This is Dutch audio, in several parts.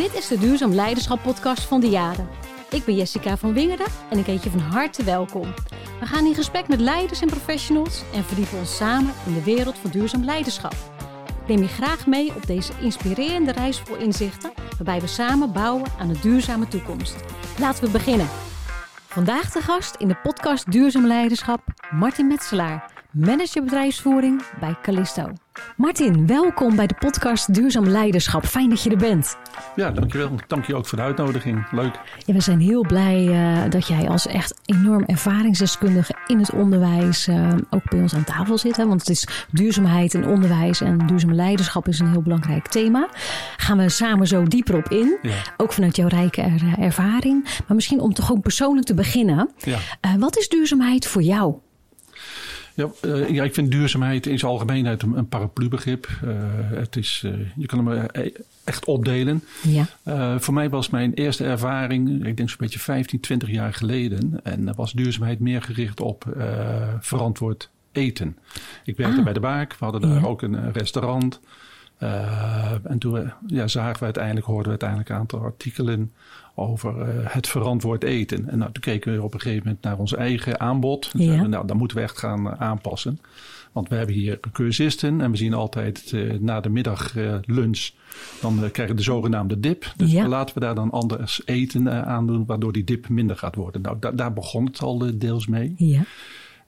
Dit is de Duurzaam Leiderschap podcast van de Jaren. Ik ben Jessica van Wingerden en ik heet je van harte welkom. We gaan in gesprek met leiders en professionals en verdiepen ons samen in de wereld van duurzaam leiderschap. Neem je graag mee op deze inspirerende reis vol inzichten, waarbij we samen bouwen aan een duurzame toekomst. Laten we beginnen. Vandaag de gast in de podcast Duurzaam Leiderschap, Martin Metselaar, manager bedrijfsvoering bij Callisto. Martin, welkom bij de podcast Duurzaam Leiderschap. Fijn dat je er bent. Ja, dankjewel. Dank je ook voor de uitnodiging. Leuk. Ja, we zijn heel blij uh, dat jij als echt enorm ervaringsdeskundige in het onderwijs uh, ook bij ons aan tafel zit. Hè? Want het is duurzaamheid en onderwijs en duurzaam leiderschap is een heel belangrijk thema. Gaan we samen zo dieper op in. Ja. Ook vanuit jouw rijke er, ervaring. Maar misschien om toch ook persoonlijk te beginnen. Ja. Uh, wat is duurzaamheid voor jou? Ja, uh, ja, ik vind duurzaamheid in zijn algemeenheid een, een paraplubegrip. Uh, het is, uh, je kan hem echt opdelen. Ja. voor mij was mijn eerste ervaring, ik denk zo'n beetje 15, 20 jaar geleden. En was duurzaamheid meer gericht op verantwoord eten. Ik werkte ah. bij de Baak, we hadden daar ja. ook een restaurant. en toen ja, zagen we uiteindelijk, hoorden we uiteindelijk een aantal artikelen over uh, het verantwoord eten. En nou, toen keken we op een gegeven moment naar ons eigen aanbod. En ja. we, nou, dan moeten we echt gaan uh, aanpassen. Want we hebben hier cursisten en we zien altijd uh, na de middaglunch, dan krijgen we de zogenaamde dip. Dus ja. laten we daar dan anders eten aan doen, waardoor die dip minder gaat worden. Nou, da daar begon het al deels mee. Ja.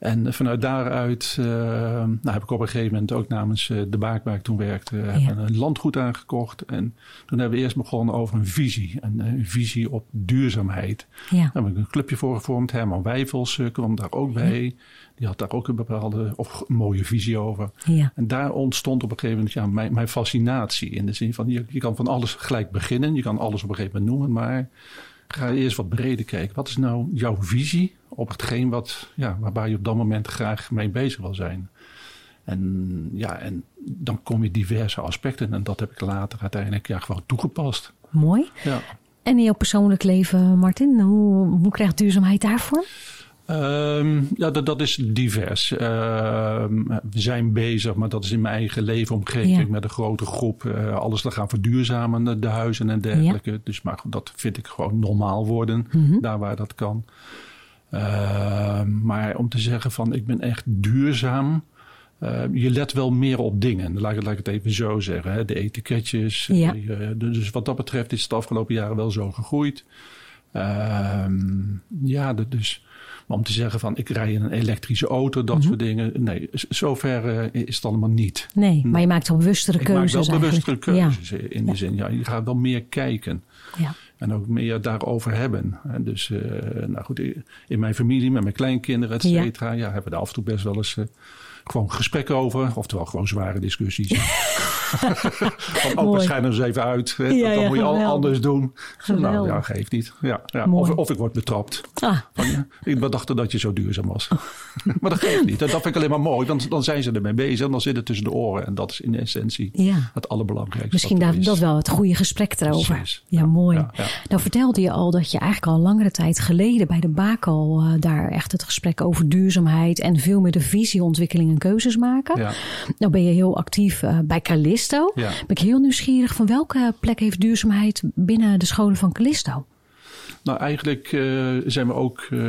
En vanuit daaruit uh, nou heb ik op een gegeven moment ook namens uh, de Baak waar ik toen werkte, ja. een landgoed aangekocht. En toen hebben we eerst begonnen over een visie. Een, een visie op duurzaamheid. Ja. Daar heb ik een clubje voor gevormd. Herman Wijvels kwam daar ook bij. Ja. Die had daar ook een bepaalde of een mooie visie over. Ja. En daar ontstond op een gegeven moment ja, mijn, mijn fascinatie. In de zin van je, je kan van alles gelijk beginnen. Je kan alles op een gegeven moment noemen. Maar ga eerst wat breder kijken. Wat is nou jouw visie op hetgeen wat, ja, waarbij je op dat moment graag mee bezig wil zijn? En ja, en dan kom je diverse aspecten. En dat heb ik later uiteindelijk ja, gewoon toegepast. Mooi. Ja. En in jouw persoonlijk leven, Martin, hoe, hoe krijgt duurzaamheid daarvoor? Um, ja, dat, dat is divers. Uh, we zijn bezig, maar dat is in mijn eigen leefomgeving ja. met een grote groep. Uh, alles te gaan verduurzamen, de huizen en dergelijke. Ja. Dus maar dat vind ik gewoon normaal worden, mm -hmm. daar waar dat kan. Uh, maar om te zeggen van ik ben echt duurzaam. je let wel meer op dingen. Laat ik, laat ik het even zo zeggen. Hè. De etiketjes. Ja. dus wat dat betreft is het de afgelopen jaren wel zo gegroeid. ja, dus maar om te zeggen van ik rij in een elektrische auto, dat mm -hmm. soort dingen. Nee, zover uh, is het allemaal niet. Nee, maar je maakt wel bewustere ik keuzes. Ik maak wel bewustere keuzes ja. in de zin. Ja, je gaat wel meer kijken. Ja. En ook meer daarover hebben. En dus, uh, nou goed, in mijn familie, met mijn kleinkinderen, et cetera, ja. ja. hebben we daar af en toe best wel eens uh, gewoon gesprekken over. Oftewel gewoon zware discussies. Van, oh, schijnen ze even uit. Hè, ja, dat, moet je al anders doen. Nou, ja, geeft niet. Ja, ja. Of, of, ik word betrapt. Ah. Van, ja, ik dacht dat je zo duurzaam was. maar dat geeft niet. Dat vind ik alleen maar mooi. Dan, dan zijn ze ermee bezig. En dan zit het tussen de oren. En dat is in essentie het allerbelangrijkste. Misschien dat, dat wel het goede gesprek erover. Precies. Ja, mooi. Nou vertelde je al dat je eigenlijk al langere tijd geleden bij de Bakel uh, daar echt het gesprek over duurzaamheid en veel meer de visieontwikkeling en keuzes maken. Nou ben je heel actief uh, bij Calis Callisto. Ja. Ben ik heel nieuwsgierig van welke plek heeft duurzaamheid binnen de scholen van Callisto? Nou, eigenlijk uh, zijn we ook uh,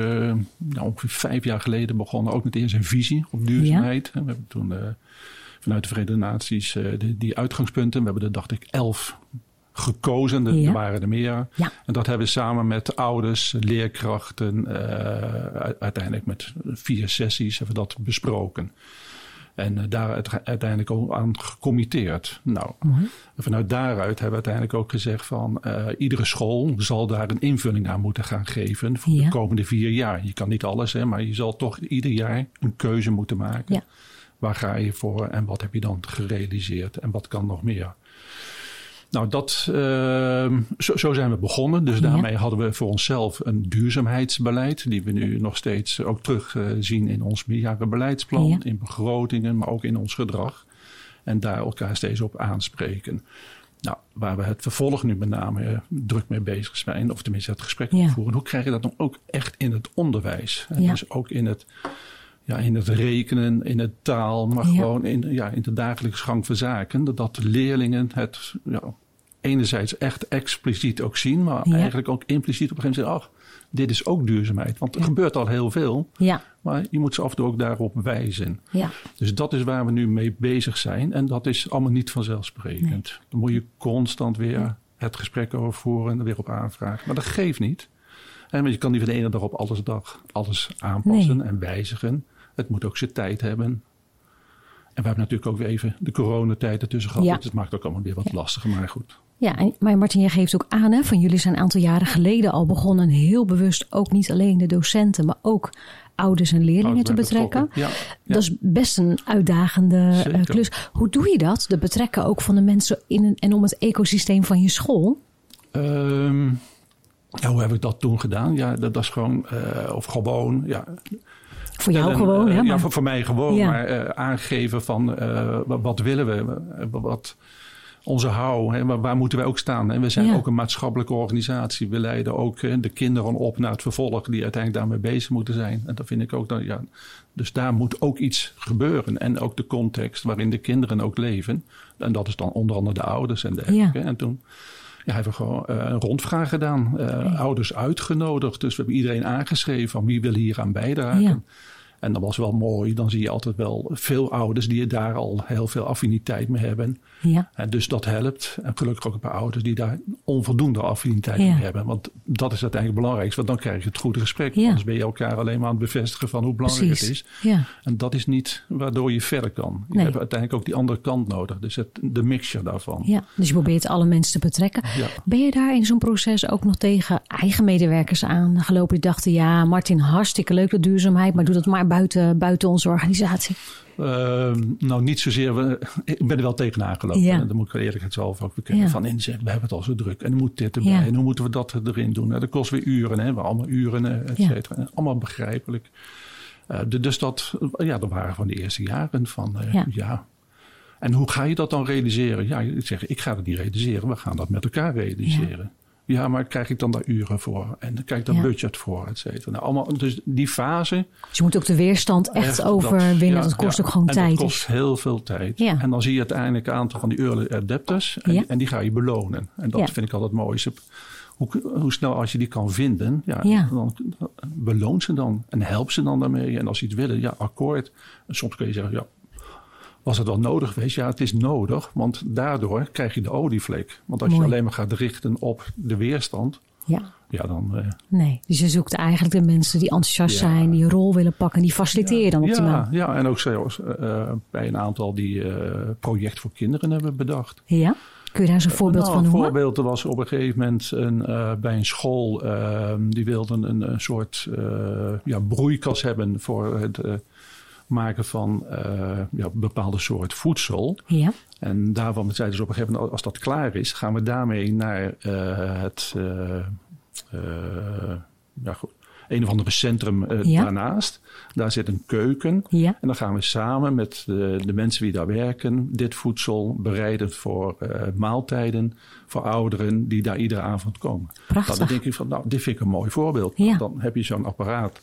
nou, ongeveer vijf jaar geleden begonnen, ook met eerst een visie op duurzaamheid. Ja. We hebben toen uh, vanuit de Verenigde Naties de, die uitgangspunten, we hebben er dacht ik elf gekozen, er, ja. waren er meer. Ja. En dat hebben we samen met ouders, leerkrachten, uiteindelijk met vier sessies hebben we dat besproken. En uh, daar uiteindelijk ook aan gecommitteerd. Nou, vanuit daaruit hebben we uiteindelijk ook gezegd van uh, iedere school zal daar een invulling aan moeten gaan geven voor ja. de komende vier jaar. Je kan niet alles, hè, maar je zal toch ieder jaar een keuze moeten maken. Ja. Waar ga je voor en wat heb je dan gerealiseerd en wat kan nog meer? Nou, dat, uh, zo, zo, zijn we begonnen. Dus daarmee ja. hadden we voor onszelf een duurzaamheidsbeleid. Die we nu nog steeds ook terugzien uh, in ons meerjarenbeleidsplan. Ja. In begrotingen, maar ook in ons gedrag. En daar elkaar steeds op aanspreken. Nou, waar we het vervolg nu met name uh, druk mee bezig zijn. Of tenminste het gesprek ja. voeren. Hoe krijg je dat dan ook echt in het onderwijs? En dus ook in het ja, in het rekenen, in het taal, maar ja. gewoon in, ja, in de dagelijkse gang van zaken. Dat, dat leerlingen het ja, enerzijds echt expliciet ook zien, maar eigenlijk ook impliciet op een gegeven moment zeggen: ach, dit is ook duurzaamheid. Want er gebeurt al heel veel, ja. maar je moet ze af en toe ook daarop wijzen. Ja. Dus dat is waar we nu mee bezig zijn en dat is allemaal niet vanzelfsprekend. Dan moet je constant weer het gesprek over voeren en weer op aanvragen. Maar dat geeft niet. En want je kan niet van de ene dag op alles dag alles aanpassen en wijzigen. Het moet ook zijn tijd hebben. En we hebben natuurlijk ook weer even de coronatijd ertussen gehad. Ja. Dus het maakt ook allemaal weer wat lastiger, maar goed. Ja, maar Martin, jij geeft ook aan, hè, van jullie zijn een aantal jaren geleden al begonnen, heel bewust ook niet alleen de docenten, maar ook ouders en leerlingen te betrekken. Ja, Dat is best een uitdagende uh, klus. Hoe doe je dat? De betrekken ook van de mensen in een, en om het ecosysteem van je school? Um, ja, hoe heb ik dat toen gedaan? Ja, dat, dat is gewoon, uh, of gewoon, ja. Voor jou gewoon, hè? Maar... Ja, voor, voor, mij gewoon, maar uh, aangeven van uh, wat, wat, willen we? Wat onze hou, hè? Waar, moeten wij ook staan? En we zijn ja. ook een maatschappelijke organisatie. We leiden ook hè, de kinderen op naar het vervolg die uiteindelijk daarmee bezig moeten zijn. En dat vind ik ook dan, ja. Dus daar moet ook iets gebeuren. En ook de context waarin de kinderen ook leven. En dat is dan onder andere de ouders en dergelijke. En toen ja, hebben we gewoon uh, een rondvraag gedaan. Uh, ja. Ouders uitgenodigd. Dus we hebben iedereen aangeschreven van wie wil hier aan bijdragen. En dat was wel mooi. Dan zie je altijd wel veel ouders die daar al heel veel affiniteit mee hebben. Ja. En dus dat helpt. En gelukkig ook een paar ouders die daar onvoldoende affiniteit mee hebben. Want dat is uiteindelijk het belangrijkste. Want dan krijg je het goede gesprek. Anders ben je elkaar alleen maar aan het bevestigen van hoe belangrijk Precies. het is. Ja. En dat is niet waardoor je verder kan. Je Nee. hebt uiteindelijk ook die andere kant nodig. Dus het, de mixture daarvan. Ja, dus je probeert alle mensen te betrekken. Ja. Ben je daar in zo'n proces ook nog tegen eigen medewerkers aan gelopen? Die dachten, ja, Martin, hartstikke leuk dat duurzaamheid, maar doe dat maar buiten, buiten onze organisatie. Uh, nou, niet zozeer. We, ik ben er wel tegenaan gelopen. Ja. En dan moet ik eerlijk zelf ook bekennen. Ja. Van inzet, we hebben het al zo druk. En dan moet dit erbij. Ja. En hoe moeten we dat erin doen? Nou, dat kost weer uren. Hè? We hebben allemaal uren, eh, et cetera. Allemaal begrijpelijk. Uh, de- dus dat, ja, dat waren van de eerste jaren van, eh, Ja. ja. En hoe ga je dat dan realiseren? Ja, ik zeg, ik ga het niet realiseren. We gaan dat met elkaar realiseren. Ja, maar krijg ik dan daar uren voor? En krijg ik daar Ja. budget voor, et cetera? Nou, allemaal, dus die fase, Dus je moet ook de weerstand echt, Echt, overwinnen. Dat, ja, kost ja. ook gewoon en tijd. Dat kost heel veel tijd. En dan zie je uiteindelijk een aantal van die early adapters. En, en die ga je belonen. En dat vind ik altijd mooi. Ze- Hoe, hoe snel als je die kan vinden, ja, Ja. dan beloon ze dan. En help ze dan daarmee. En als ze iets willen, ja, akkoord. En soms kun je zeggen, ja, was het wel nodig geweest? Ja, het is nodig. Want daardoor krijg je de olievlek. Want als Mooi. je alleen maar gaat richten op de weerstand, Ja, ja, dan... eh, nee. Dus je zoekt eigenlijk de mensen die enthousiast Ja. zijn, die een rol willen pakken, die faciliteer je dan optimaal. ja, ja, en ook zelfs eh, bij een aantal die eh project voor kinderen hebben bedacht. Ja? Kun je daar eens een voorbeeld nou, van een noemen? voorbeeld, er was op een gegeven moment een, eh, bij een school, eh, die wilden een, een soort eh, ja, broeikas hebben voor het eh, maken van eh, ja, bepaalde soort voedsel. Ja, En daarvan zeiden ze op een gegeven moment, als dat klaar is, gaan we daarmee naar eh, het eh, ja, goed, een of andere centrum Ja. daarnaast. Daar zit een keuken. ja, En dan gaan we samen met de, de mensen die daar werken dit voedsel bereiden voor maaltijden voor ouderen die daar iedere avond komen. Prachtig. dan denk ik van, nou, dit vind ik een mooi voorbeeld. Ja. Dan heb je zo'n apparaat.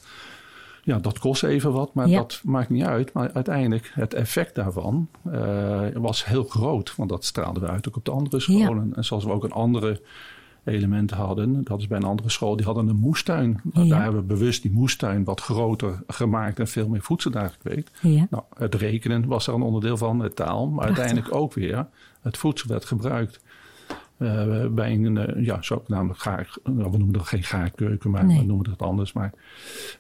Ja, dat kost even wat, maar Ja. dat maakt niet uit. Maar uiteindelijk, het effect daarvan eh, was heel groot. Want dat straalden we uit ook op de andere scholen. En zoals we ook een andere element hadden. Dat is bij een andere school. Die hadden een moestuin. Nou, Ja. Daar hebben we bewust die moestuin wat groter gemaakt. En veel meer voedsel daar gekweekt. Nou, het rekenen was er een onderdeel van, de taal. Maar Prachtig. uiteindelijk ook weer het voedsel werd gebruikt. Eh, bij een, eh, ja, zogenaamde gaar, nou, we noemen dat geen gaarkeuken, maar Nee. we noemen het anders. Maar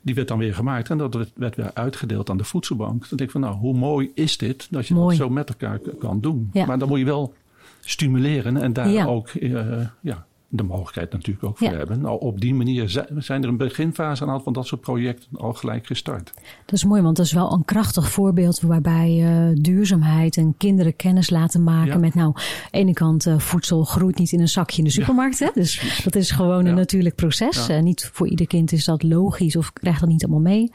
die werd dan weer gemaakt en dat werd, werd weer uitgedeeld aan de voedselbank. Dan denk ik van, nou, hoe mooi is dit dat je Mooi. dat zo met elkaar kan doen. Ja. Maar dan moet je wel stimuleren en daar Ja. ook eh, ja, de mogelijkheid natuurlijk ook voor Ja. hebben. Nou, op die manier zi- zijn er een beginfase aan van dat soort projecten al gelijk gestart. dat is mooi, want dat is wel een krachtig voorbeeld waarbij eh, duurzaamheid en kinderen kennis laten maken Ja. met nou, aan de ene kant eh, voedsel groeit niet in een zakje in de supermarkt. Hè? Dus dat is gewoon een natuurlijk proces. Eh, niet voor ieder kind is dat logisch of krijgt dat niet allemaal mee.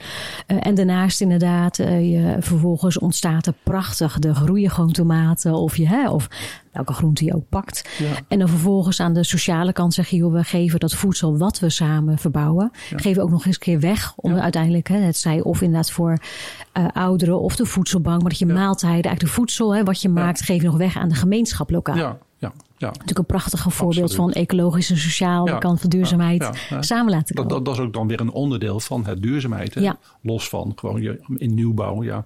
En daarnaast inderdaad, je, vervolgens ontstaat er prachtig, de groeien gewoon tomaten of je, hè, of welke groente je ook pakt. Ja. En dan vervolgens aan de sociale kant zeg je, joh, we geven dat voedsel wat we samen verbouwen, Ja. geven we ook nog eens een keer weg. Om uiteindelijk, hè, het zij of inderdaad voor eh, ouderen of de voedselbank, maar dat je maaltijden, eigenlijk de voedsel, hè, wat je maakt, geef je nog weg aan de gemeenschap lokaal. Ja. Natuurlijk een prachtig voorbeeld van ecologisch en sociaal. Ja. kan van duurzaamheid samen laten komen. Dat, dat, is ook dan weer een onderdeel van het duurzaamheid. Los van gewoon je, in nieuwbouw. Ja.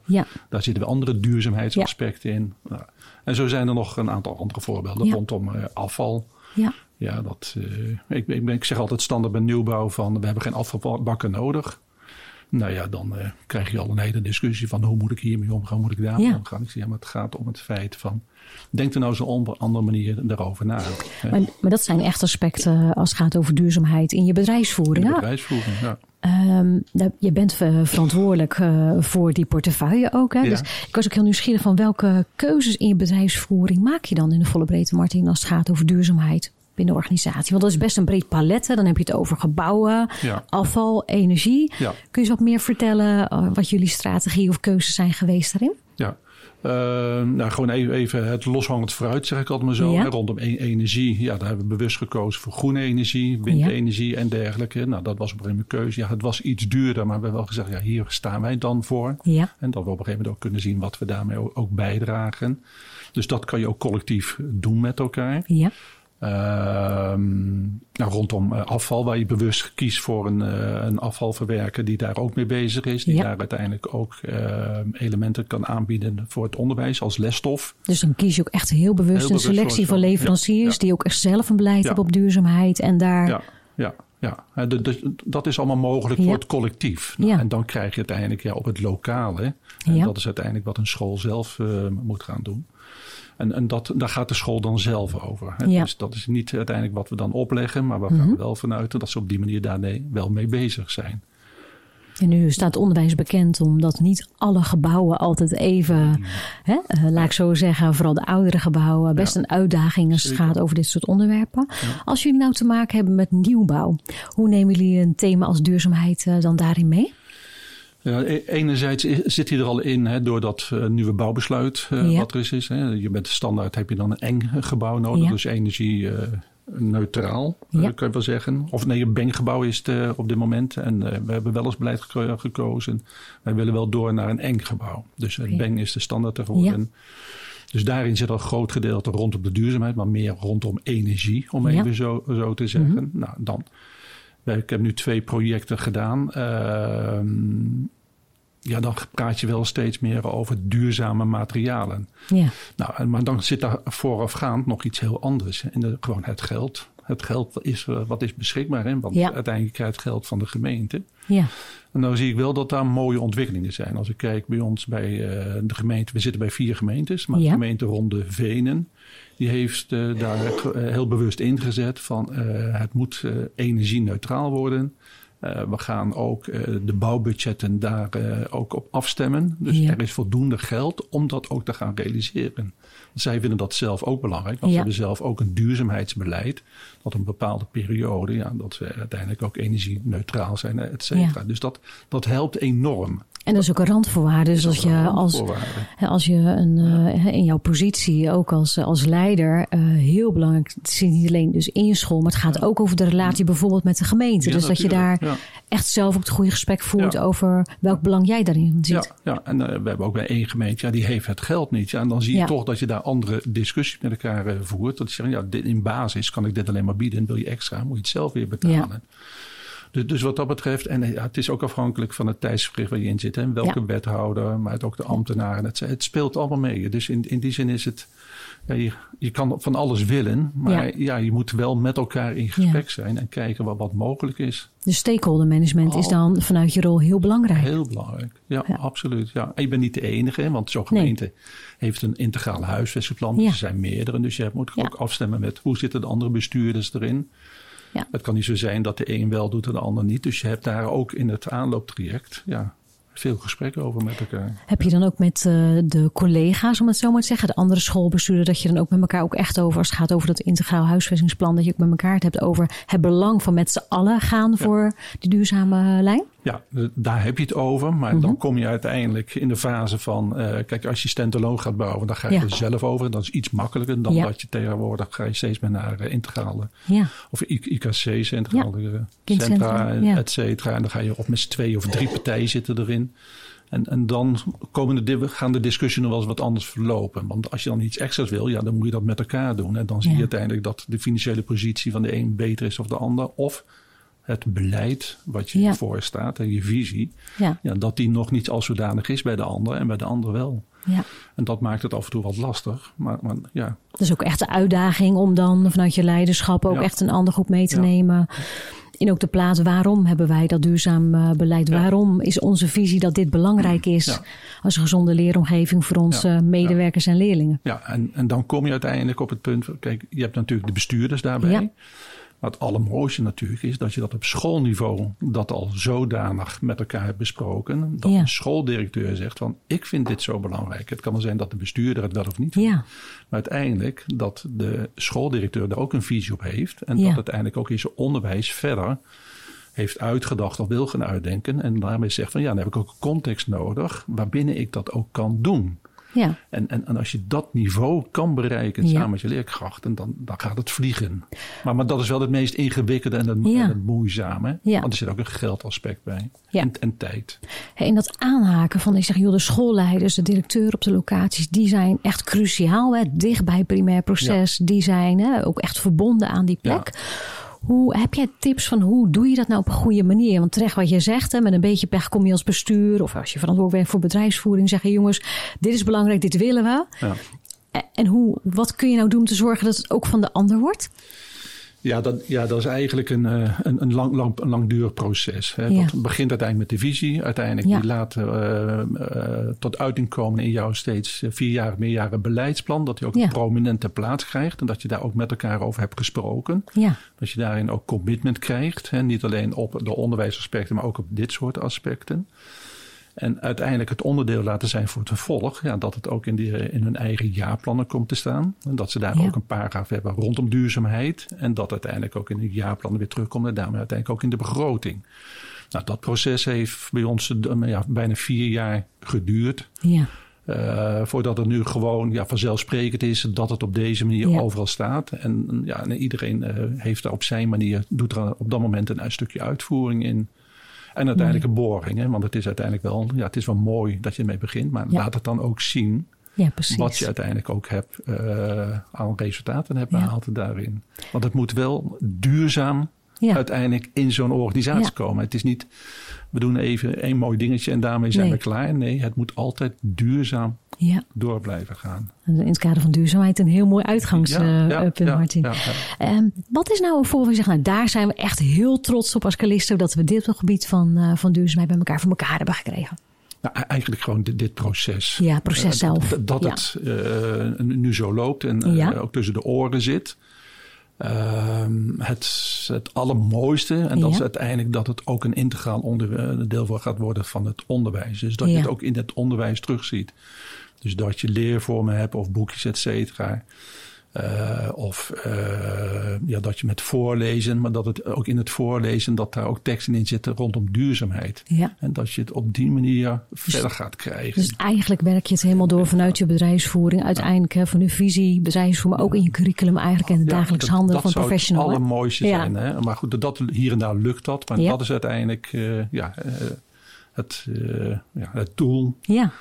Daar zitten weer andere duurzaamheidsaspecten in. En zo zijn er nog een aantal andere voorbeelden rondom uh, afval. Ja. Ja, dat, uh, ik, ik, ik, zeg altijd standaard bij nieuwbouw van we hebben geen afvalbakken nodig. Nou ja, dan uh, krijg je al een hele discussie van hoe moet ik hiermee omgaan, hoe moet ik daarmee omgaan. Ik zeg, ja, maar het gaat om het feit van Denk er nou eens op een andere manier daarover na. Maar, maar, dat zijn echt aspecten als het gaat over duurzaamheid in je bedrijfsvoering. In bedrijfsvoering, ja. Um, je bent verantwoordelijk uh, voor die portefeuille ook. Hè? Ja. Dus ik was ook heel nieuwsgierig van welke keuzes in je bedrijfsvoering maak je dan in de volle breedte, Martin, als het gaat over duurzaamheid binnen de organisatie? Want dat is best een breed palet. Dan heb je het over gebouwen, ja. afval, energie. Ja. Kun je eens wat meer vertellen uh, wat jullie strategie of keuzes zijn geweest daarin? Ja, uh, nou, gewoon even, even het loshangend fruit, zeg ik altijd maar zo. Rondom e energie, ja, daar hebben we bewust gekozen voor groene energie, windenergie en dergelijke. Nou, dat was op een gegeven moment keuze. Ja, het was iets duurder, maar we hebben wel gezegd, ja, hier staan wij dan voor. Ja. En dat we op een gegeven moment ook kunnen zien wat we daarmee ook bijdragen. Dus dat kan je ook collectief doen met elkaar. Ja. Ehm, nou, rondom eh, afval, waar je bewust kiest voor een, uh, een afvalverwerker die daar ook mee bezig is. Die daar uiteindelijk ook ehm, elementen kan aanbieden voor het onderwijs als lesstof. Dus dan kies je ook echt heel bewust een selectie van leveranciers die ook echt zelf een beleid hebben op duurzaamheid. En daar... Ja, ja. Ja, dat is allemaal mogelijk voor het collectief. Nou, en dan krijg je uiteindelijk ja, op het lokale. En dat is uiteindelijk wat een school zelf uh, moet gaan doen. En, en dat, daar gaat de school dan zelf over. Hè? Dus dat is niet uiteindelijk wat we dan opleggen, maar we gaan mhm. er wel vanuit dat ze op die manier daar wel mee bezig zijn. En nu staat onderwijs bekend omdat niet alle gebouwen altijd even, hè, uh, laat ik zo zeggen, vooral de oudere gebouwen, best een uitdaging als het gaat over dit soort onderwerpen. Als jullie nou te maken hebben met nieuwbouw, hoe nemen jullie een thema als duurzaamheid uh, dan daarin mee? Ja, e-, enerzijds zit hij er al in hè, door dat uh, nieuwe bouwbesluit uh, wat er is. is hè. Je bent standaard heb je dan een eng gebouw nodig, dus energie neutraal, ja. kan je wel zeggen. Of nee, een benggebouw is het op dit moment. En we hebben wel als beleid gekozen. Wij willen wel door naar een eng gebouw. Dus het beng is de standaard geworden. Dus daarin zit al een groot gedeelte rondom de duurzaamheid, maar meer rondom energie, om even zo, zo te zeggen. Mm -hmm. Nou, dan ik heb nu twee projecten gedaan. Ehm, ja, dan praat je wel steeds meer over duurzame materialen. Ja. Nou, maar dan zit daar voorafgaand nog iets heel anders. En de, gewoon het geld. Het geld is eh, wat is beschikbaar. Hè? Want uiteindelijk krijgt geld van de gemeente. Ja. En nou zie ik wel dat daar mooie ontwikkelingen zijn. Als ik kijk bij ons bij uh, de gemeente. We zitten bij vier gemeentes. Maar de gemeente rond de Venen die heeft uh, daar uh, heel bewust ingezet van uh, het moet energie-neutraal worden. We gaan ook de bouwbudgetten daar ook op afstemmen. Dus ja. er is voldoende geld om dat ook te gaan realiseren. Zij vinden dat zelf ook belangrijk, want ja. ze hebben zelf ook een duurzaamheidsbeleid. Dat een bepaalde periode, ja, dat we uiteindelijk ook energie-neutraal zijn, et cetera. Dus dat, dat helpt enorm. En dat is ook een randvoorwaarde. Dus als je, als, als je een, uh, in jouw positie ook als, als leider uh, heel belangrijk, het zit niet alleen dus in je school, maar het gaat ook over de relatie bijvoorbeeld met de gemeente. dus dat je daar echt zelf ook het goede gesprek voert over welk belang jij daarin ziet. Ja, ja. en uh, we hebben ook bij één gemeente, ja, die heeft het geld niet. Ja, en dan zie je toch dat je daar andere discussies met elkaar voert. Dat je zegt, ja, dit, in basis kan ik dit alleen maar bieden. En wil je extra, moet je het zelf weer betalen. Dus, dus, wat dat betreft, en ja, het is ook afhankelijk van het tijdsverricht waar je in zit. En welke wethouder, maar ook de ambtenaren. Het, het, speelt allemaal mee. Dus in, in die zin is het, ja, je, je kan van alles willen. Maar ja. je moet wel met elkaar in gesprek zijn en kijken wat, wat mogelijk is. De stakeholder management is dan vanuit je rol heel belangrijk. Heel belangrijk, ja, absoluut. Ja. En je bent niet de enige, want zo'n gemeente heeft een integraal huisvestingplan. Er zijn meerdere, dus je moet ook afstemmen met hoe zitten de andere bestuurders erin. Ja. Het kan niet zo zijn dat de een wel doet en de ander niet. Dus je hebt daar ook in het aanlooptraject ja, veel gesprekken over met elkaar. Heb je dan ook met uh, de collega's, om het zo maar te zeggen, de andere schoolbestuurder, dat je dan ook met elkaar ook echt over, als het gaat over dat integraal huisvestingsplan, dat je ook met elkaar het hebt over het belang van met z'n allen gaan voor die duurzame lijn? Ja, daar heb je het over. Maar dan mhm. kom je uiteindelijk in de fase van... Uh, kijk, als je standalone gaat bouwen, dan ga je er zelf over. Dat is iets makkelijker dan dat je tegenwoordig... ga je steeds meer naar uh, integrale... Ja. of IKC's, integrale centra, et cetera. En dan ga je op met z'n twee of drie partijen zitten erin. En, en dan komen de, gaan de discussies nog wel eens wat anders verlopen. Want als je dan iets extra's wil, ja, dan moet je dat met elkaar doen. En dan zie je uiteindelijk dat de financiële positie van de een beter is of de ander. Of het beleid wat je ja. voor staat en je visie, ja. ja. dat die nog niet als zodanig is bij de ander en bij de ander wel. Ja. En dat maakt het af en toe wat lastig. Maar, maar ja. Dat is ook echt de uitdaging om dan vanuit je leiderschap ook echt een andere groep mee te nemen. In ook de plaats waarom hebben wij dat duurzaam uh, beleid? Waarom is onze visie dat dit belangrijk is als een gezonde leeromgeving voor onze medewerkers en leerlingen? Ja, en, en dan kom je uiteindelijk op het punt. Kijk, je hebt natuurlijk de bestuurders daarbij. Maar het allermooiste natuurlijk is dat je dat op schoolniveau dat al zodanig met elkaar hebt besproken. Dat ja. een schooldirecteur zegt van ik vind dit zo belangrijk. Het kan wel zijn dat de bestuurder het wel of niet vindt. Ja. Maar uiteindelijk dat de schooldirecteur daar ook een visie op heeft. En dat uiteindelijk ook in zijn onderwijs verder heeft uitgedacht of wil gaan uitdenken. En daarmee zegt van ja, dan heb ik ook een context nodig waarbinnen ik dat ook kan doen. Ja. En, en, en als je dat niveau kan bereiken samen met je leerkrachten, dan, dan gaat het vliegen. Maar, maar dat is wel het meest ingewikkelde en het, ja. en het moeizame. Want er zit ook een geldaspect bij. En, en, tijd. in dat aanhaken van, ik zeg, joh, de schoolleiders, de directeur op de locaties, die zijn echt cruciaal. Hè? Dicht bij het primair proces. Die zijn hè, ook echt verbonden aan die plek. Hoe, heb jij tips van hoe doe je dat nou op een goede manier? Want terecht wat je zegt, hè, met een beetje pech kom je als bestuur of als je verantwoordelijk bent voor bedrijfsvoering, zeggen jongens, dit is belangrijk, dit willen we. Ja. En hoe, wat kun je nou doen om te zorgen dat het ook van de ander wordt? Ja, dat, ja, dat is eigenlijk een, eh, een, een, lang, lang, een langdurig proces. Hè. Dat begint uiteindelijk met de visie. Uiteindelijk die laat uh, uh, tot uiting komen in jouw steeds vier jaar, meerjaren beleidsplan. Dat die ook een prominente plaats krijgt. En dat je daar ook met elkaar over hebt gesproken. Ja. Dat je daarin ook commitment krijgt. Hè. Niet alleen op de onderwijsaspecten, maar ook op dit soort aspecten. En uiteindelijk het onderdeel laten zijn voor het vervolg. Ja, dat het ook in, die, in hun eigen jaarplannen komt te staan. En dat ze daar ook een paragraaf hebben rondom duurzaamheid. En dat uiteindelijk ook in de jaarplannen weer terugkomt. En daarmee uiteindelijk ook in de begroting. Nou, dat proces heeft bij ons ja, bijna vier jaar geduurd. Ja. Uh, voordat het nu gewoon ja, vanzelfsprekend is dat het op deze manier overal staat. En, ja, en iedereen uh, heeft daar op zijn manier, doet er op dat moment een, een stukje uitvoering in. En uiteindelijk een boring. Hè? Want het is uiteindelijk wel, ja, het is wel mooi dat je ermee begint. Maar laat het dan ook zien ja, wat je uiteindelijk ook hebt uh, aan resultaten hebt behaald daarin. Want het moet wel duurzaam uiteindelijk in zo'n organisatie komen. Het is niet, we doen even een mooi dingetje en daarmee zijn we klaar. Nee, het moet altijd duurzaam ja. door blijven gaan. In het kader van duurzaamheid een heel mooi uitgangspunt, ja, Martin. Um, wat is nou een voorbeeld? Zeg, nou, daar zijn we echt heel trots op als Callisto dat we dit op het gebied van, uh, van duurzaamheid bij elkaar voor elkaar hebben gekregen. Nou, e-, eigenlijk gewoon dit, dit, proces. Ja, proces uh, zelf. Dat, het uh, nu zo loopt en ook tussen de oren zit. Ehm, het, het allermooiste, en dat is uiteindelijk dat het ook een integraal onderdeel voor gaat worden van het onderwijs. Dus dat je het ook in het onderwijs terugziet. Dus dat je leervormen hebt of boekjes, et cetera. Uh, of uh, ja, dat je met voorlezen, maar dat het ook in het voorlezen, dat daar ook teksten in zitten rondom duurzaamheid. Ja. En dat je het op die manier dus, verder gaat krijgen. Dus eigenlijk werk je het helemaal door vanuit je bedrijfsvoering. Uiteindelijk hè, van je visie, bedrijfsvoering, maar ook in je curriculum eigenlijk en het dagelijks ja, handelen van professional. Dat zou het allermooiste zijn. Hè? Maar goed, dat, hier en daar lukt dat. Maar dat is uiteindelijk uh, ja, het, ja, het doel. Ja.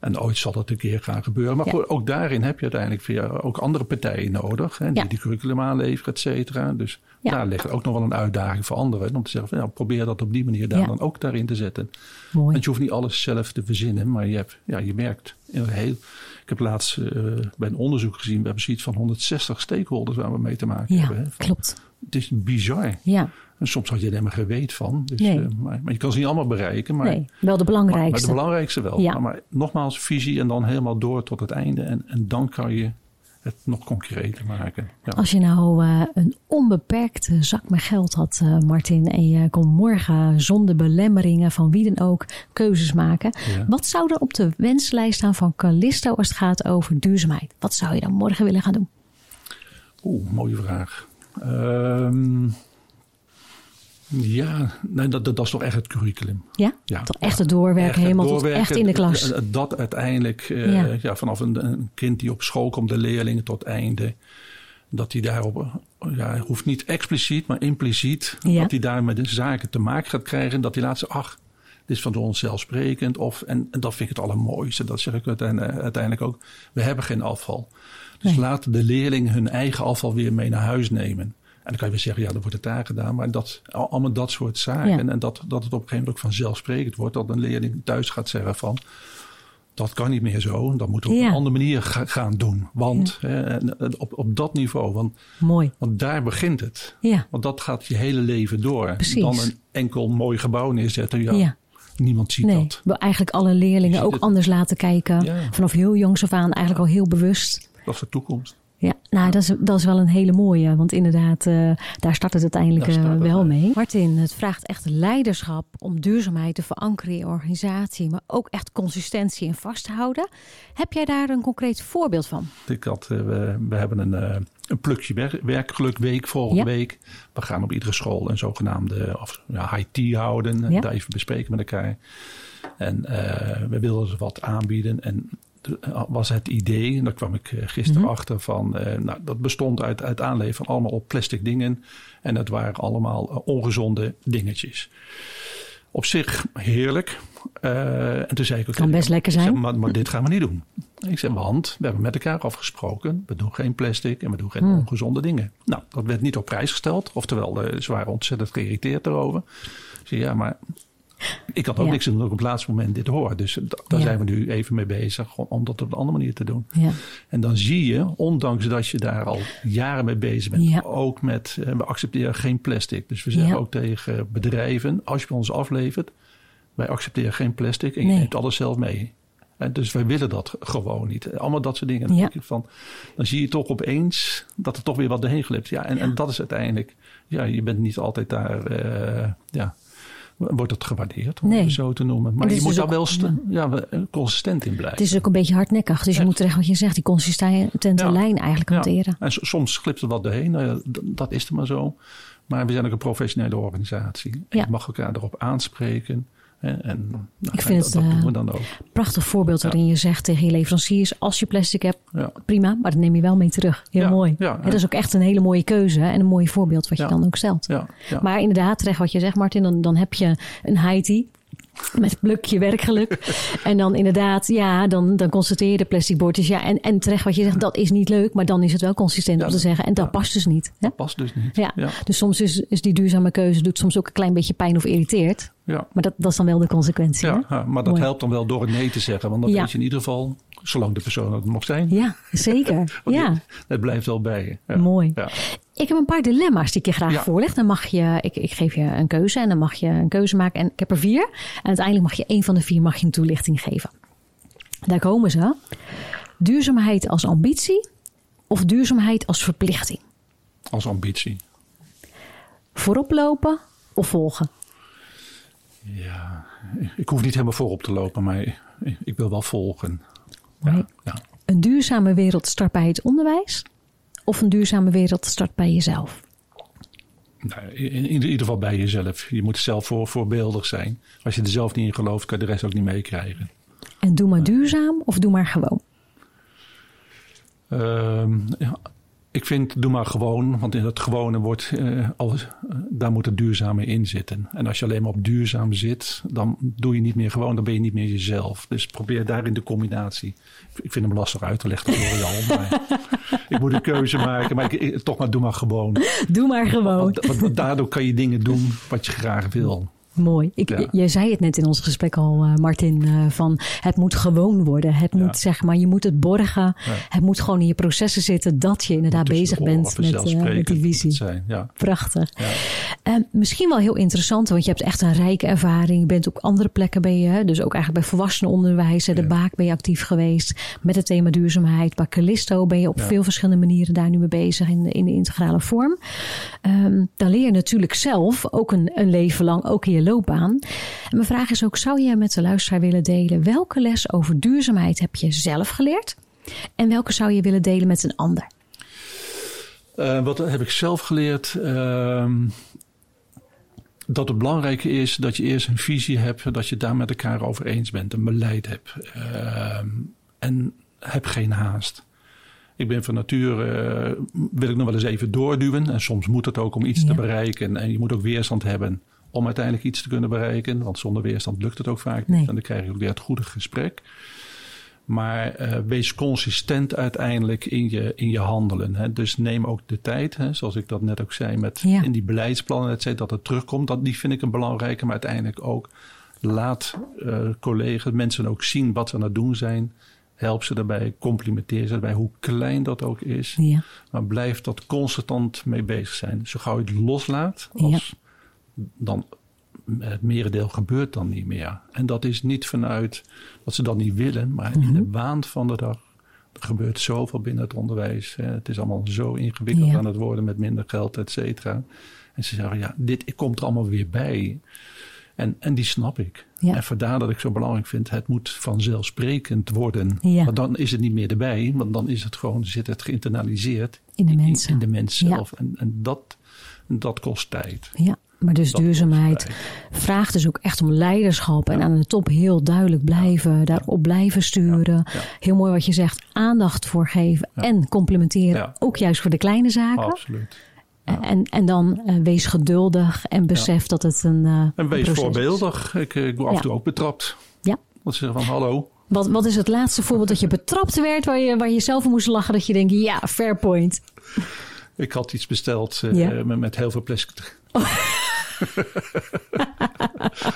En ooit zal dat een keer gaan gebeuren. Maar goed, ook daarin heb je uiteindelijk via ook andere partijen nodig. Hè, die die curriculum aanleveren, et cetera. Dus daar ligt ook nog wel een uitdaging voor anderen. Om te zeggen, van, ja, probeer dat op die manier daar dan ook daarin te zetten. Mooi. Want je hoeft niet alles zelf te verzinnen. Maar je, hebt, ja, je merkt in een heel... Ik heb laatst uh, bij een onderzoek gezien. We hebben zoiets van 160 stakeholders waar we mee te maken hebben. Ja, klopt. Het is bizar. Ja. En soms had je er helemaal geen weet van. Dus, nee. uh, maar, maar, je kan ze niet allemaal bereiken. Maar, nee, wel de belangrijkste. Maar, maar de belangrijkste wel. Ja. Maar, maar, nogmaals, visie en dan helemaal door tot het einde. En, en dan kan je het nog concreter maken. Ja. Als je nou uh, een onbeperkte zak met geld had, uh, Martin, en je kon morgen zonder belemmeringen van wie dan ook keuzes maken. Ja. Wat zou er op de wenslijst staan van Callisto als het gaat over duurzaamheid? Wat zou je dan morgen willen gaan doen? Oeh, mooie vraag. Um, ja, nee, dat, dat, is toch echt het curriculum. Ja? ja toch echt het doorwerken, echt helemaal doorwerken, tot echt in de klas. Dat uiteindelijk, uh, ja. ja. vanaf een, een, kind die op school komt, de leerlingen tot einde. Dat hij daarop, ja, hoeft niet expliciet, maar impliciet. Dat hij daar met de zaken te maken gaat krijgen. Dat hij laat zeggen, ach, dit is van ons zelfsprekend. Of, en, en dat vind ik het allermooiste. Dat zeg ik uiteindelijk ook. We hebben geen afval. Dus nee. laten de leerlingen hun eigen afval weer mee naar huis nemen. En dan kan je weer zeggen, ja, dan wordt het daar gedaan. Maar dat, allemaal dat soort zaken. En dat, dat het op een gegeven moment ook vanzelfsprekend wordt. Dat een leerling thuis gaat zeggen van dat kan niet meer zo. Dat moeten we op een andere manier gaan doen. Want op, op dat niveau. Want, mooi. want daar begint het. Ja. Want dat gaat je hele leven door. Precies. Dan een enkel mooi gebouw neerzetten. Ja, ja. Niemand ziet nee, dat. We eigenlijk alle leerlingen ook anders laten kijken. Vanaf heel jongs af aan eigenlijk al heel bewust. Dat is de toekomst. Ja, nou, dat is, dat is wel een hele mooie. Want inderdaad, uh, daar start het uiteindelijk uh, wel mee. Martin, het vraagt echt leiderschap om duurzaamheid te verankeren in je organisatie. Maar ook echt consistentie en vasthouden. Heb jij daar een concreet voorbeeld van? Ik had, uh, we, hebben een, een plukje wer werkgelukweek volgende ja. week. We gaan op iedere school een zogenaamde of, ja, high tea houden. Ja. Daar even bespreken met elkaar. En we wilden ze wat aanbieden. En was het idee, en daar kwam ik gisteren mm -hmm. achter, van, uh, nou, dat bestond uit, uit aanleveren van allemaal op plastic dingen. En dat waren allemaal uh, ongezonde dingetjes. Op zich heerlijk. Uh, en toen zei ik ook. Kan best lekker zijn. Zeg, maar, maar, dit gaan we niet doen. Ik zeg, want we hebben met elkaar afgesproken. We doen geen plastic en we doen geen mm. ongezonde dingen. Nou, dat werd niet op prijs gesteld. Oftewel, ze waren ontzettend geïrriteerd erover. Ik zei, ja, maar ik had ook ja. niks doen dat ik op het laatste moment dit hoor. Dus daar ja. zijn we nu even mee bezig om dat op een andere manier te doen. Ja. En dan zie je, ondanks dat je daar al jaren mee bezig bent, ook met, we accepteren geen plastic. Dus we zeggen ook tegen bedrijven, als je ons aflevert, wij accepteren geen plastic en je nee. neemt alles zelf mee. En dus wij willen dat gewoon niet. Allemaal dat soort dingen. Ja. Van, dan zie je toch opeens dat er toch weer wat doorheen glipt. Ja, en, en dat is uiteindelijk, ja, je bent niet altijd daar, uh, ja, wordt het gewaardeerd, om nee. het zo te noemen. Maar je moet daar wel ja, consistent in blijven. Het is ook een beetje hardnekkig. Dus je moet terecht wat je zegt, die consistente ja. lijn eigenlijk hanteren. En soms glipt er wat doorheen. Nou dat is er maar zo. Maar we zijn ook een professionele organisatie. En je mag elkaar erop aanspreken. En, nou, ik vind dat, het dat doen we uh, dan ook. prachtig voorbeeld waarin je zegt tegen je leveranciers: als je plastic hebt, ja. prima, maar dat neem je wel mee terug. Heel Ja, mooi. ja, dat is ook echt een hele mooie keuze en een mooi voorbeeld wat je dan ook stelt. Maar inderdaad, terecht wat je zegt, Martin, dan, dan heb je een Haiti. Met plukje werkgeluk. en dan inderdaad, ja, dan, dan constateer je de plastic bordjes. Ja, en, en terecht wat je zegt, dat is niet leuk. Maar dan is het wel consistent Ja, om te zeggen. En dat ja. past dus niet. Hè? past dus niet. Ja. ja. Dus soms is, is die duurzame keuze doet soms ook een klein beetje pijn of irriteert. ja. Maar dat, dat is dan wel de consequentie. Ja, hè? maar dat Mooi. helpt dan wel door het nee te zeggen. Want dan weet je in ieder geval, zolang de persoon het nog zijn, Ja, zeker. ja. het blijft wel bij je. Ja. Mooi. Ja. Ik heb een paar dilemma's die ik je graag Ja. voorleg. Dan mag je, ik, ik geef je een keuze en dan mag je een keuze maken. En ik heb er vier. En uiteindelijk mag je één van de vier mag je een toelichting geven. Daar komen ze. Duurzaamheid als ambitie of duurzaamheid als verplichting? Als ambitie. Voorop lopen of volgen? Ja, ik hoef niet helemaal voorop te lopen, maar ik, wil wel volgen. Ja. Een duurzame wereld start bij het onderwijs of een duurzame wereld start bij jezelf? Nou, in, ieder geval bij jezelf. Je moet zelf voor, voorbeeldig zijn. Als je er zelf niet in gelooft, kan je de rest ook niet meekrijgen. En doe maar duurzaam of doe maar gewoon? Ehm, ja, ik vind, doe maar gewoon, want in dat gewone wordt eh, alles, eh, daar moet het duurzame in zitten. En als je alleen maar op duurzaam zit, dan doe je niet meer gewoon, dan ben je niet meer jezelf. Dus probeer daarin de combinatie. Ik vind hem lastig uit te leggen voor jou, maar ik moet een keuze maken. Maar ik, toch maar, doe maar gewoon. Doe maar gewoon. Want, want- want daardoor kan je dingen doen wat je graag wil. Mooi. Ik, Ja. Jij zei het net in ons gesprek al, eh, Martin, eh, van het moet gewoon worden. Het Ja. moet, zeg maar, je moet het borgen. Ja. Het moet gewoon in je processen zitten dat je inderdaad bezig bent met, eh, met die visie. Prachtig. ja. Eh, misschien wel heel interessant, want je hebt echt een rijke ervaring. Je bent op andere plekken ben je, dus ook eigenlijk bij volwassenenonderwijs. De. Baak ben je actief geweest met het thema duurzaamheid. Bij Callisto ben je op veel verschillende manieren daar nu mee bezig in de, in de integrale vorm. Ehm, dan leer je natuurlijk zelf ook een, een leven lang, ook in je loopbaan. En mijn vraag is ook, zou je met de luisteraar willen delen welke les over duurzaamheid heb je zelf geleerd? En welke zou je willen delen met een ander? Eh, wat heb ik zelf geleerd? Ehm, dat het belangrijke is dat je eerst een visie hebt, dat je daar met elkaar over eens bent, een beleid hebt. Ehm, en heb geen haast. Ik ben van nature, wil ik nog wel eens even doorduwen. En soms moet het ook om iets Ja. te bereiken. En je moet ook weerstand hebben om uiteindelijk iets te kunnen bereiken. Want zonder weerstand lukt het ook vaak niet. En dan krijg je ook weer het goede gesprek. Maar uh, wees consistent uiteindelijk in je, in je handelen. Hè. Dus neem ook de tijd, hè, zoals ik dat net ook zei, met in die beleidsplannen, et cetera, dat het terugkomt. Dat, die vind ik een belangrijke, maar uiteindelijk ook laat uh, collega's, mensen ook zien wat ze aan het doen zijn. Help ze daarbij, complimenteer ze daarbij, hoe klein dat ook is. Ja. Maar blijf dat constant mee bezig zijn. Zo gauw je het loslaat, als, dan het merendeel gebeurt dan niet meer. En dat is niet vanuit wat ze dan niet willen, maar in de mhm. waan van de dag. Er gebeurt zoveel binnen het onderwijs. Het is allemaal zo ingewikkeld aan het worden met minder geld, et cetera. En ze zeggen, ja, dit komt er allemaal weer bij. En, en die snap ik. En vandaar dat ik zo belangrijk vind, het moet vanzelfsprekend worden. Ja. Want dan is het niet meer erbij, want dan is het gewoon, zit het geïnternaliseerd in de mensen. In, de mens zelf. En, en dat, dat kost tijd. Ja. Maar dus duurzaamheid vraagt dus ook echt om leiderschap. En aan de top heel duidelijk blijven, daarop blijven sturen. Heel mooi wat je zegt, aandacht voor geven en complementeren. Ook juist voor de kleine zaken. Absoluut. En, en dan uh, wees geduldig en besef dat het een. Uh, en wees voorbeeldig. Ik, ik word af en toe ook betrapt. Ja. Dat ze zeggen van hallo. Wat, wat is het laatste voorbeeld dat je betrapt werd waar je, waar je zelf moest lachen dat je denkt, ja, fair point. Ik had iets besteld uh, met, met heel veel plastic. Oh.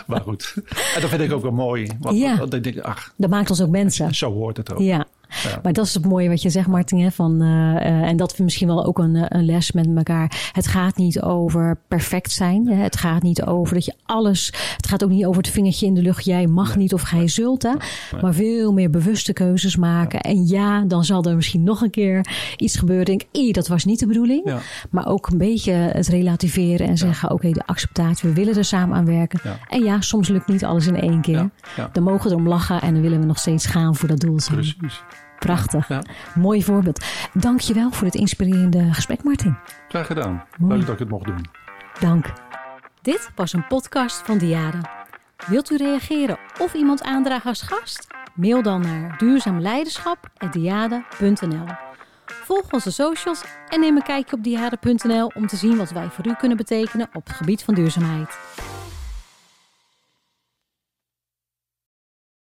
maar goed. En dat vind ik ook wel mooi. Want, ja. dat, ach, dat maakt ons ook mensen. Zo hoort het ook. Ja. Maar dat is het mooie wat je zegt, Martin. Hè, van, uh, en dat we misschien wel ook een, eh, een les met elkaar. Het gaat niet over perfect zijn. Hè. Het gaat niet over dat je alles. Het gaat ook niet over het vingertje in de lucht. Jij mag niet of gij zult. Hè. Maar veel meer bewuste keuzes maken. En ja, dan zal er misschien nog een keer iets gebeuren. Denk, ik, dat was niet de bedoeling. Ja. Maar ook een beetje het relativeren en zeggen: oké, de acceptatie, we willen er samen aan werken. En ja, soms lukt niet alles in één keer. Dan mogen we erom lachen en dan willen we nog steeds gaan voor dat doel. Precies. Prachtig. Ja. Mooi voorbeeld. Dankjewel voor het inspirerende gesprek, Martin. Graag gedaan. Mooi. Leuk dat ik het mocht doen. Dank. Dit was een podcast van Diade. Wilt u reageren of iemand aandragen als gast? Mail dan naar duurzaamleiderschap.diade.nl Volg onze socials en neem een kijkje op diade.nl om te zien wat wij voor u kunnen betekenen op het gebied van duurzaamheid.